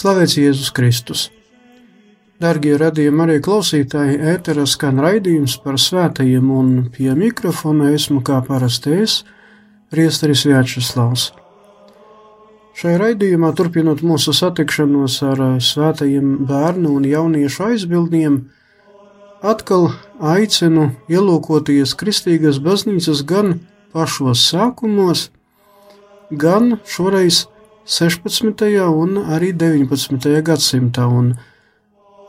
Slavēts Jēzus Kristus! Darbie radījumi, arī klausītāji, ēterā skan raidījums par svētajiem, un pie mikrofona esmu kā parasti es, Priesteris Vjačeslavs. Šai raidījumā, turpinot mūsu satikšanos ar svētajiem bērnu un jauniešu aizbildniem, atkal aicinu ielūkoties Kristīgas baznīcas gan pašos sākumos, gan šoreiz 16. un arī 19. gadsimtā, un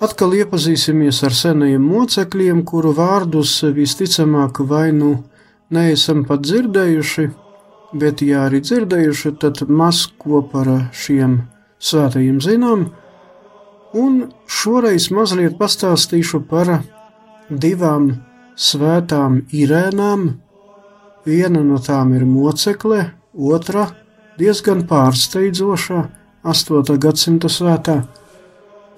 atkal iepazīsimies ar senajiem mocekļiem, kuru vārdus visticamāk vai nu neesam pat dzirdējuši, bet ja arī dzirdējuši, tad maz ko par šiem svētajiem zinām, un šoreiz mazliet pastāstīšu par divām svētām Irēnām. Viena no tām ir mocekle, otra diezgan pārsteidzošā 8. gadsimta svētā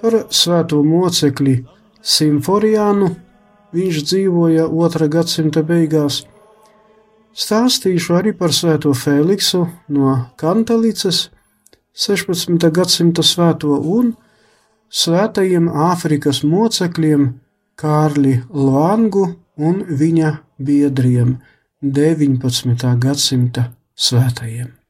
par svēto mocekli Simforijānu. Viņš dzīvoja 2. gadsimta beigās. Stāstīšu arī par svēto Feliksu no Kantalicas, 16. gadsimta svēto un svētajiem Āfrikas mocekļiem Kārli Lvangu un viņa biedriem 19. gadsimta svētajiem.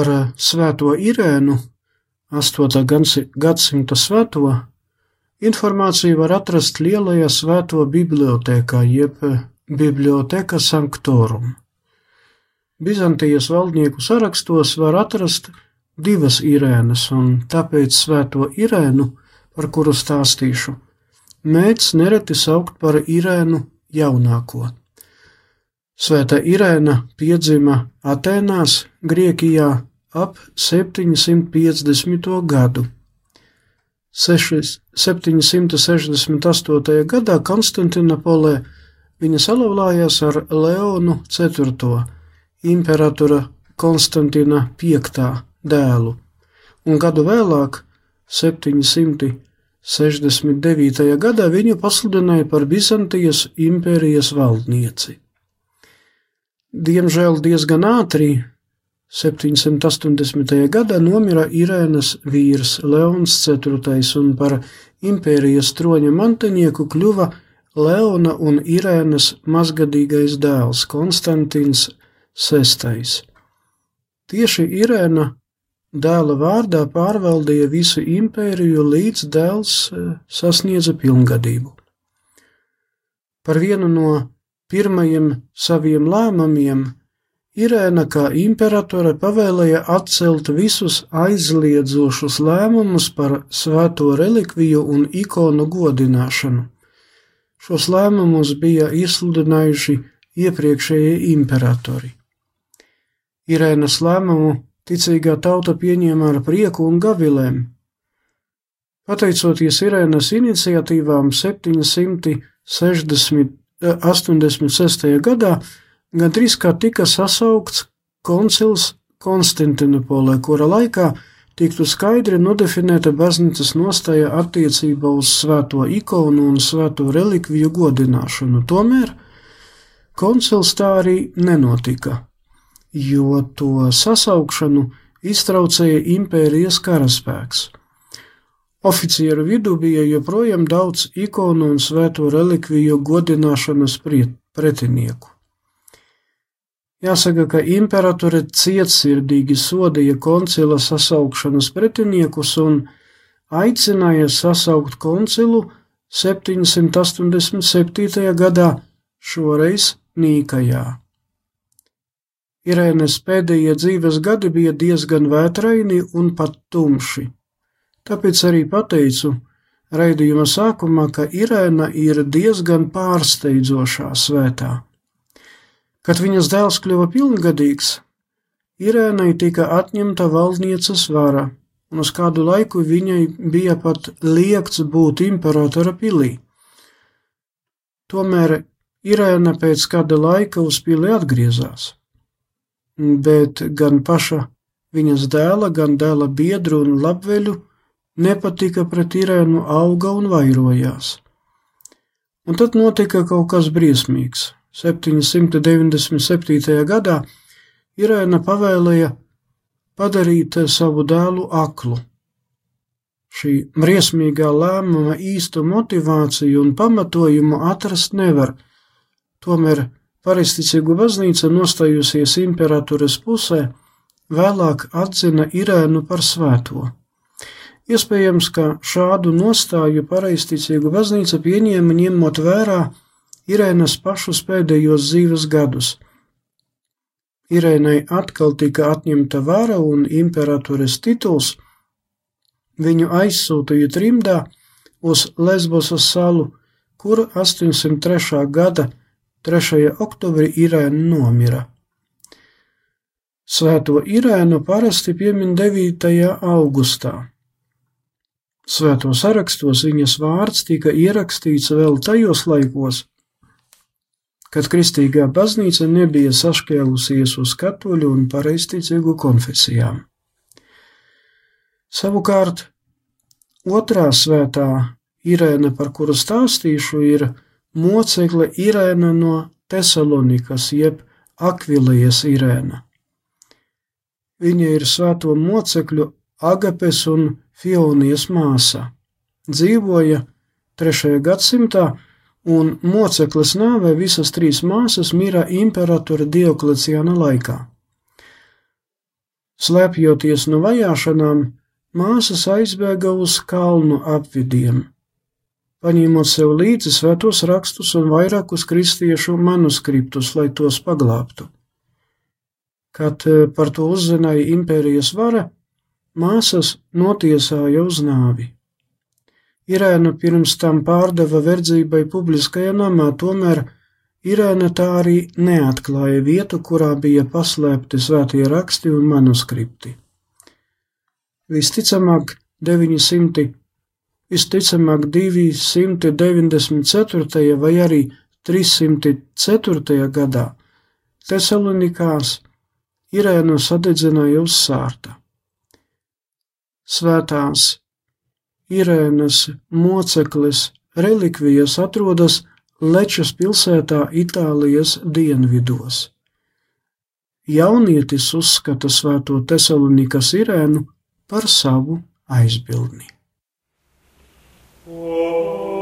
Par svēto Irēnu, 8. gadsimta svēto, informāciju var atrast lielajā svēto bibliotēkā, jeb Biblioteka Sanktorum. Bizantijas valdnieku sarakstos var atrast divas Irēnas, un tāpēc svēto Irēnu, par kuru stāstīšu, mēdz nereti saukt par Irēnu jaunāko. Svētā Irēna piedzima Atēnās, Grieķijā ap 750. gadu. 768. gadā Konstantinopolē viņa salauzās ar Leonu IV, imperatora Konstantina V dēlu, un gadu vēlāk, 769. gadā, viņu pasludināja par Bizantijas impērijas valdnieci. Diemžēl diezgan ātri 780. gadā nomira Irēnas vīrs Leons IV, un par impērijas troņa mantenieku kļuva Leona un Irēnas mazgadīgais dēls Konstantins VI. Tieši Irēna dēla vārdā pārvaldīja visu impēriju, līdz dēls eh, sasniedza pilngadību. Par vienu no Pirmajiem saviem lēmumiem Irēna kā imperatore pavēlēja atcelt visus aizliedzošus lēmumus par svēto relikviju un ikonu godināšanu, Šos lēmumus bija izsludinājuši iepriekšējie imperatori. Irēnas lēmumu ticīgā tauta pieņēma ar prieku un gavilēm. Pateicoties Irēnas iniciatīvām 786. Eh, gadā, gandrīz kā tika sasaukts koncils Konstantinopolē, kura laikā tiktu skaidri nodefinēta baznīcas nostāja attiecībā uz svēto ikonu un svēto relikviju godināšanu. Tomēr koncils tā arī nenotika jo to sasaukšanu iztraucēja impērijas karaspēks. Oficieru vidū bija joprojām daudz ikonu un svēto relikviju godināšanas pretinieku. Jāsaka, ka imperatore cietsirdīgi sodīja koncila sasaukšanas pretiniekus un aicināja sasaukt koncilu 787. gadā, šoreiz Nīkajā. Irēnas pēdējie dzīves gadi bija diezgan vētraini un pat tumši. Tāpēc arī pateicu raidījuma sākumā, ka Irēna ir diezgan pārsteidzošā svētā. Kad viņas dēls kļuva pilngadīgs, Irēnai tika atņemta valdnieces vara, un uz kādu laiku viņai bija pat liekts būt imperatora pilī. Tomēr Irēna pēc kāda laika uz pili atgriezās bet gan paša viņas dēla, gan dēla biedru un labveļu nepatika pret Irēnu auga un vairojās. Un tad notika kaut kas briesmīgs. 797. gadā Irēna pavēlēja padarīt savu dēlu aklu. Šī briesmīgā lēmuma īstu motivāciju un pamatojumu atrast nevar, tomēr Pareizticīgu baznīca nostājusies imperatūras pusē, vēlāk atzina Irēnu par svēto. Iespējams, ka šādu nostāju pareizticīgu baznīca pieņēma ņemot vērā Irēnas pašus pēdējos dzīves gadus. Irēnai atkal tika atņemta vara un imperatūras tituls, viņu aizsūtīja trimdā uz Lesbosas salu, kur 803. gada 3. oktobrī Irēna nomira. Svēto Irēnu parasti piemin 9. augustā. Svēto sarakstos viņas vārds tika ierakstīts vēl tajos laikos, kad kristīgā baznīca nebija sašķēlusies uz katoļu un pareizticīgu konfesijām. Savukārt, otrā svētā Irēna, par kuru stāstīšu, ir mocekle Irēna no Tesalonikas, jeb Akvilējas Irēna. Viņa ir svēto mocekļu Agapes un Fionijas māsa. Dzīvoja 3. gadsimtā, un mocekles nāvē visas trīs māsas mira imperatora Diokleciāna laikā. Slēpjoties no vajāšanām, māsas aizbēga uz kalnu apvidiem paņēmot sev līdzi svētos rakstus un vairākus kristiešu manuskriptus, lai tos paglābtu. Kad eh, par to uzzināja impērijas vara, māsas notiesāja uz nāvi. Irēna pirms tam pārdeva verdzībai publiskajā namā, tomēr Irēna tā arī neatklāja vietu, kurā bija paslēpti svētie raksti un manuskripti. Visticamāk, 900 visticamāk 294. vai arī 304. gadā Tesalonikās Irēnu sadedzināja uz sārta. Svētās Irēnas mocekles relikvijas atrodas Lečas pilsētā Itālijas dienvidos. Jaunietis uzskata svēto Tesalonikas Irēnu par savu aizbildni. Oh.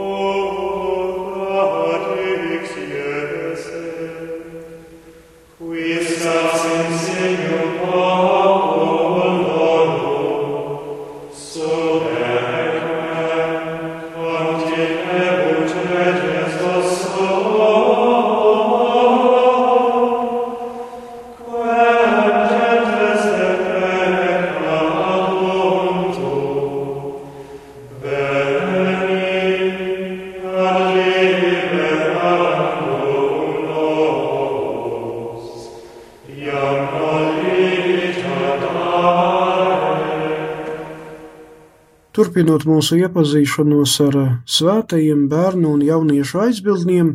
Turpinot mūsu iepazīšanos ar svētajiem bērnu un jauniešu aizbildniem,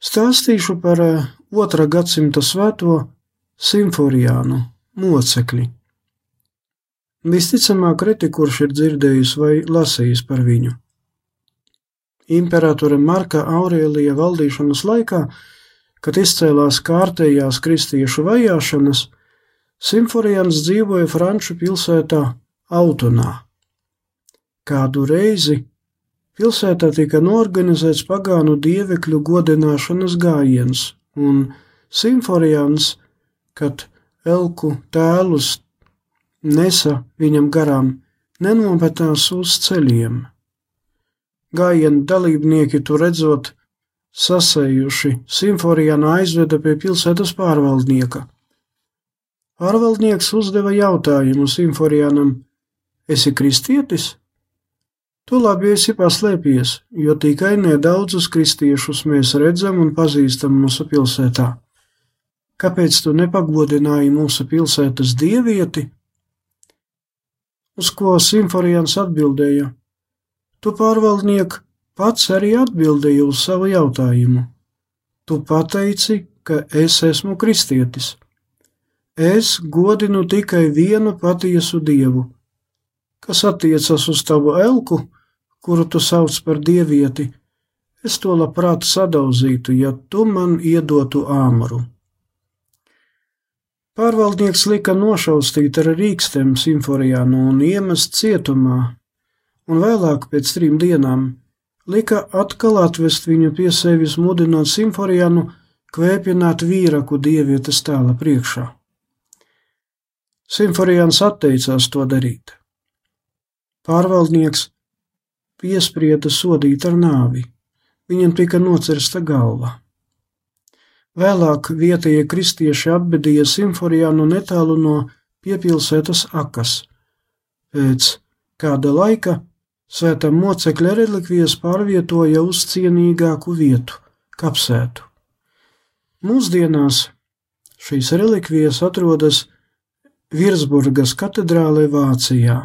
stāstīšu par otrā gadsimta svēto Simforijānu mocekli. Visticamāk, reti kurš ir dzirdējis vai lasījis par viņu. Imperatora Marka Aurēlija valdīšanas laikā, kad izcēlās kārtējās kristiešu vajāšanas, Simforijans dzīvoja Franču pilsētā Autonā. Kādu reizi pilsētā tika norganizēts pagānu dievekļu godināšanas gājiens, un Simforijans, kad elku tēlus nesa viņam garām, nenopetās uz ceļiem. Gājienu dalībnieki tur redzot, sasējuši, simforijānu aizveda pie pilsētas pārvaldnieka. Pārvaldnieks uzdeva jautājumu simforijānam: Esi kristietis? Tu labi esi paslēpies, jo tikai nedaudzus kristiešus mēs redzam un pazīstam mūsu pilsētā. Kāpēc tu nepagodināji mūsu pilsētas dievieti? Uz ko Simforijans atbildēja: Tu pārvaldniek pats arī atbildēji uz savu jautājumu. Tu pateici, ka es esmu kristietis. Es godinu tikai vienu patiesu dievu. Kas attiecas uz tavu elku, kuru tu sauc par dievieti, es to labprāt sadauzītu, ja tu man iedotu āmuru. Pārvaldnieks lika nošaustīt ar rīkstēm simforijānu un iemest cietumā, un vēlāk pēc trim dienām lika atkal atvest viņu pie sevis, mudinot simforijānu kvēpināt vīraku dievietes tēla priekšā. Simforijāns atteicās to darīt. Pārvaldnieks piesprieda sodīt ar nāvi, viņam tika nocirsta galva. Vēlāk vietējie kristieši apbedīja simforijānu netālu no piepilsētas akas. Pēc kāda laika svētā mocekļa relikvijas pārvietoja uz cienīgāku vietu - kapsētu. Mūsdienās šīs relikvijas atrodas Virsburgas katedrālē Vācijā.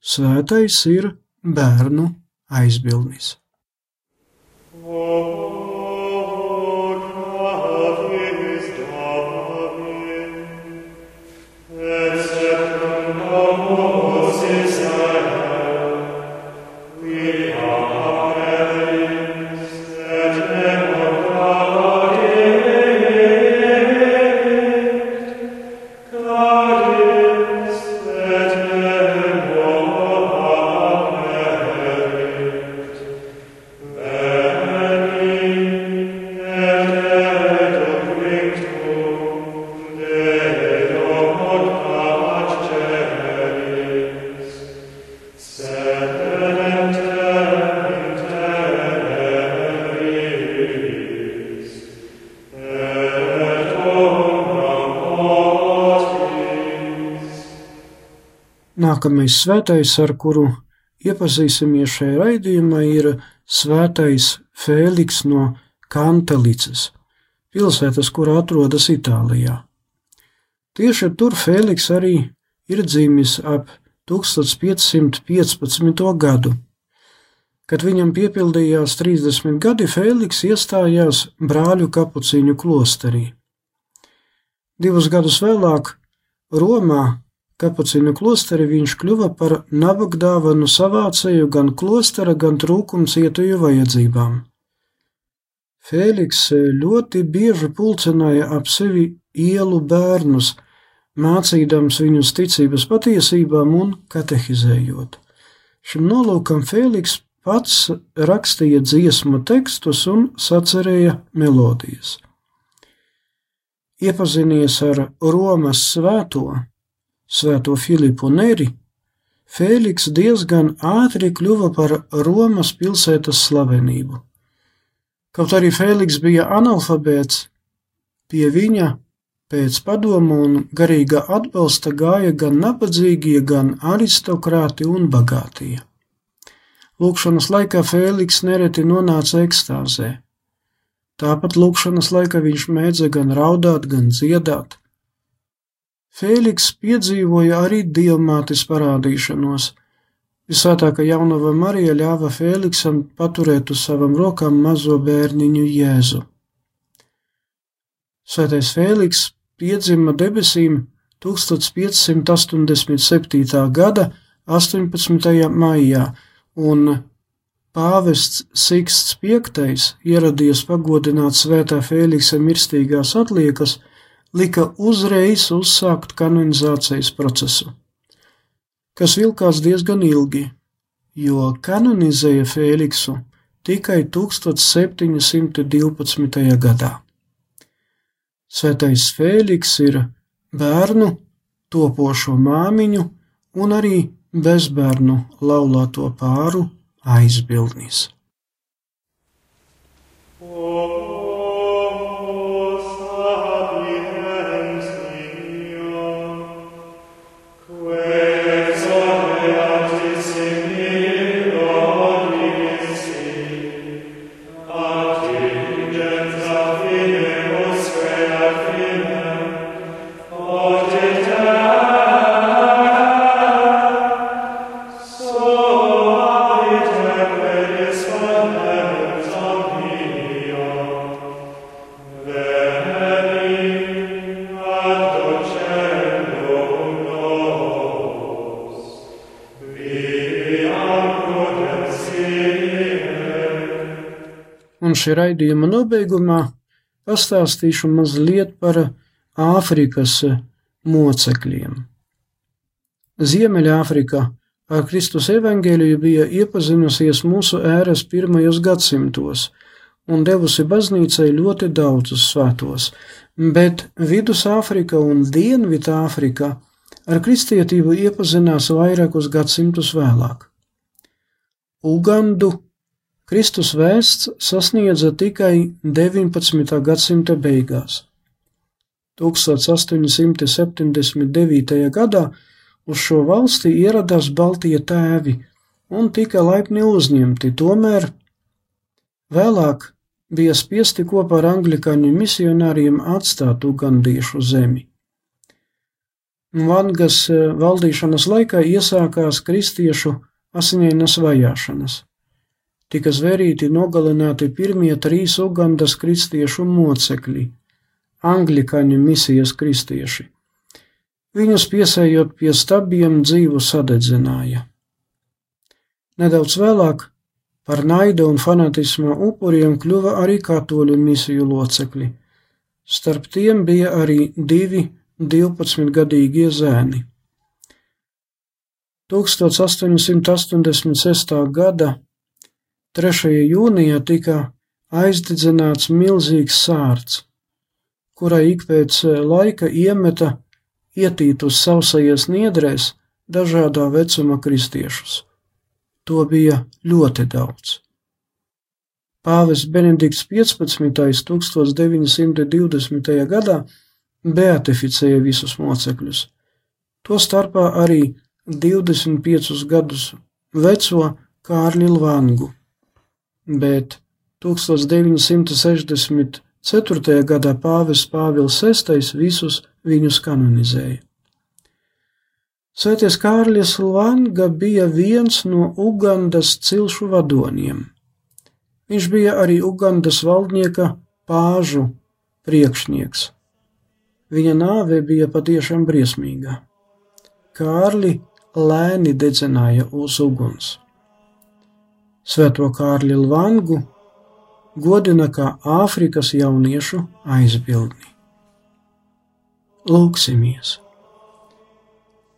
Svētais ir bērnu aizbildnis. Oh. Nākamais svētais, ar kuru iepazīsimies šajā raidījumā, ir svētais Fēliks no Kantelicas, pilsētas, kur atrodas Itālijā. Tieši tur Fēliks arī ir dzimis ap 1515. gadu. Kad viņam piepildījās 30 gadi, Fēliks iestājās brāļu kapucīņu klosterī. Divus gadus vēlāk Romā Kapucīnu klosteri viņš kļuva par nabagdāvanu savācēju gan klostera, gan trūkumcietuju vajadzībām. Fēliks ļoti bieži pulcināja ap sevi ielu bērnus, mācīdams viņus ticības patiesībām un katehizējot. Šim nolūkam Fēliks pats rakstīja dziesmu tekstus un sacerēja melodijas. Iepazinies ar Romas svēto, Svēto Filipu Neri, Fēliks diezgan ātri kļuva par Romas pilsētas slavenību. Kaut arī Fēliks bija analfabēts, pie viņa pēc padomu un garīga atbalsta gāja gan nabadzīgie, gan aristokrāti un bagātie. Lūkšanas laikā Fēliks nereti nonāca ekstāzē. Tāpat lūkšanas laikā viņš mēdza gan raudāt, gan dziedāt. Fēliks piedzīvoja arī dievmātes parādīšanos, Visvētākā jaunava Marija ļāva Fēliksam paturēt uz savām rokām mazo bērniņu Jēzu. Svētais Fēliks piedzima debesīm 1587. gada 18. maijā, un pāvests Siksts V ieradies pagodināt svētā Fēliksa mirstīgās atliekas, lika uzreiz uzsākt kanonizācijas procesu, kas vilkās diezgan ilgi, jo kanonizēja Fēliksu tikai 1712. gadā. Svētais Fēliks ir bērnu, topošo māmiņu un arī bezbērnu laulāto pāru aizbildnis. Oh. Šī raidījuma nobeigumā pastāstīšu mazliet par Āfrikas mocekļiem. Ziemeļāfrika ar Kristus evaņģēliju bija iepazinusies mūsu ēras pirmajos gadsimtos un devusi baznīcai ļoti daudzus svētos, bet Vidusāfrika un Dienvidāfrika ar kristietību iepazinās vairākus gadsimtus vēlāk. Ugandu Kristus vēsts sasniedza tikai 19. gadsimta beigās. 1879. gadā uz šo valsti ieradās Baltija tēvi un tika laipni uzņemti, tomēr vēlāk bija spiesti kopā ar anglikāņu misionāriem atstāt ugandiešu zemi. Vangas valdīšanas laikā iesākās kristiešu asiņainas vajāšanas tika zvērīti nogalināti pirmie trīs Ugandas kristiešu mocekļi - anglikāņu misijas kristieši. Viņus piesējot pie stabiem dzīvu sadedzināja. Nedaudz vēlāk par naida un fanatisma upuriem kļuva arī katoļu misiju locekļi. Starp tiem bija arī divi 12-gadīgie zēni. 1886. gada 3. jūnijā tika aizdedzināts milzīgs sārts, kurai ik pēc eh, laika iemeta ietītus sausajās niedrēs dažādā vecuma kristiešus. To bija ļoti daudz. Pāvests Benedikts 15. 1920. gadā beatificēja visus mocekļus, to starpā arī 25 gadus veco Kārli Lvangu bet 1964. gadā pāvests Pāvils VI visus viņus kanonizēja. Svētais Kārlis Langa bija viens no Ugandas cilšu vadoniem. Viņš bija arī Ugandas valdnieka pāžu priekšnieks. Viņa nāve bija patiešām briesmīga. Kārli lēni dedzināja uz uguns. Svēto Kārli Lvangu godina kā Āfrikas jauniešu aizbildni. Lūksimies!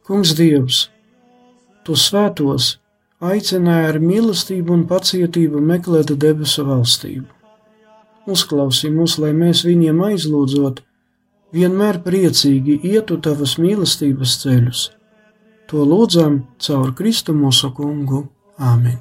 Kungs Dievs, Tu svētos aicināja ar mīlestību un pacietību meklēt debesu valstību. Uzklausī mūs, lai mēs viņiem aizlūdzot, vienmēr priecīgi ietu tavas mīlestības ceļus. To lūdzam caur Kristu mūsu kungu. Āmen!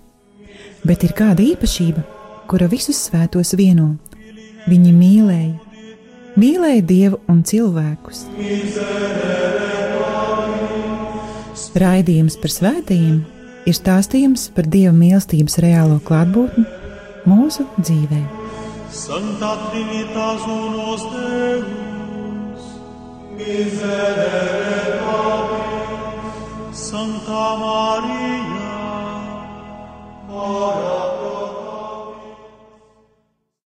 bet ir kāda īpašība, kura visus svētos vieno. Viņi mīlēja, mīlēja dievu un cilvēkus. Raidījums par svētījumiem ir stāstījums par dieva mīlestības reālo klātbūtni mūsu dzīvē. Santa Trinitas unos Deus, miserere Domini, Santa Maria. Oh.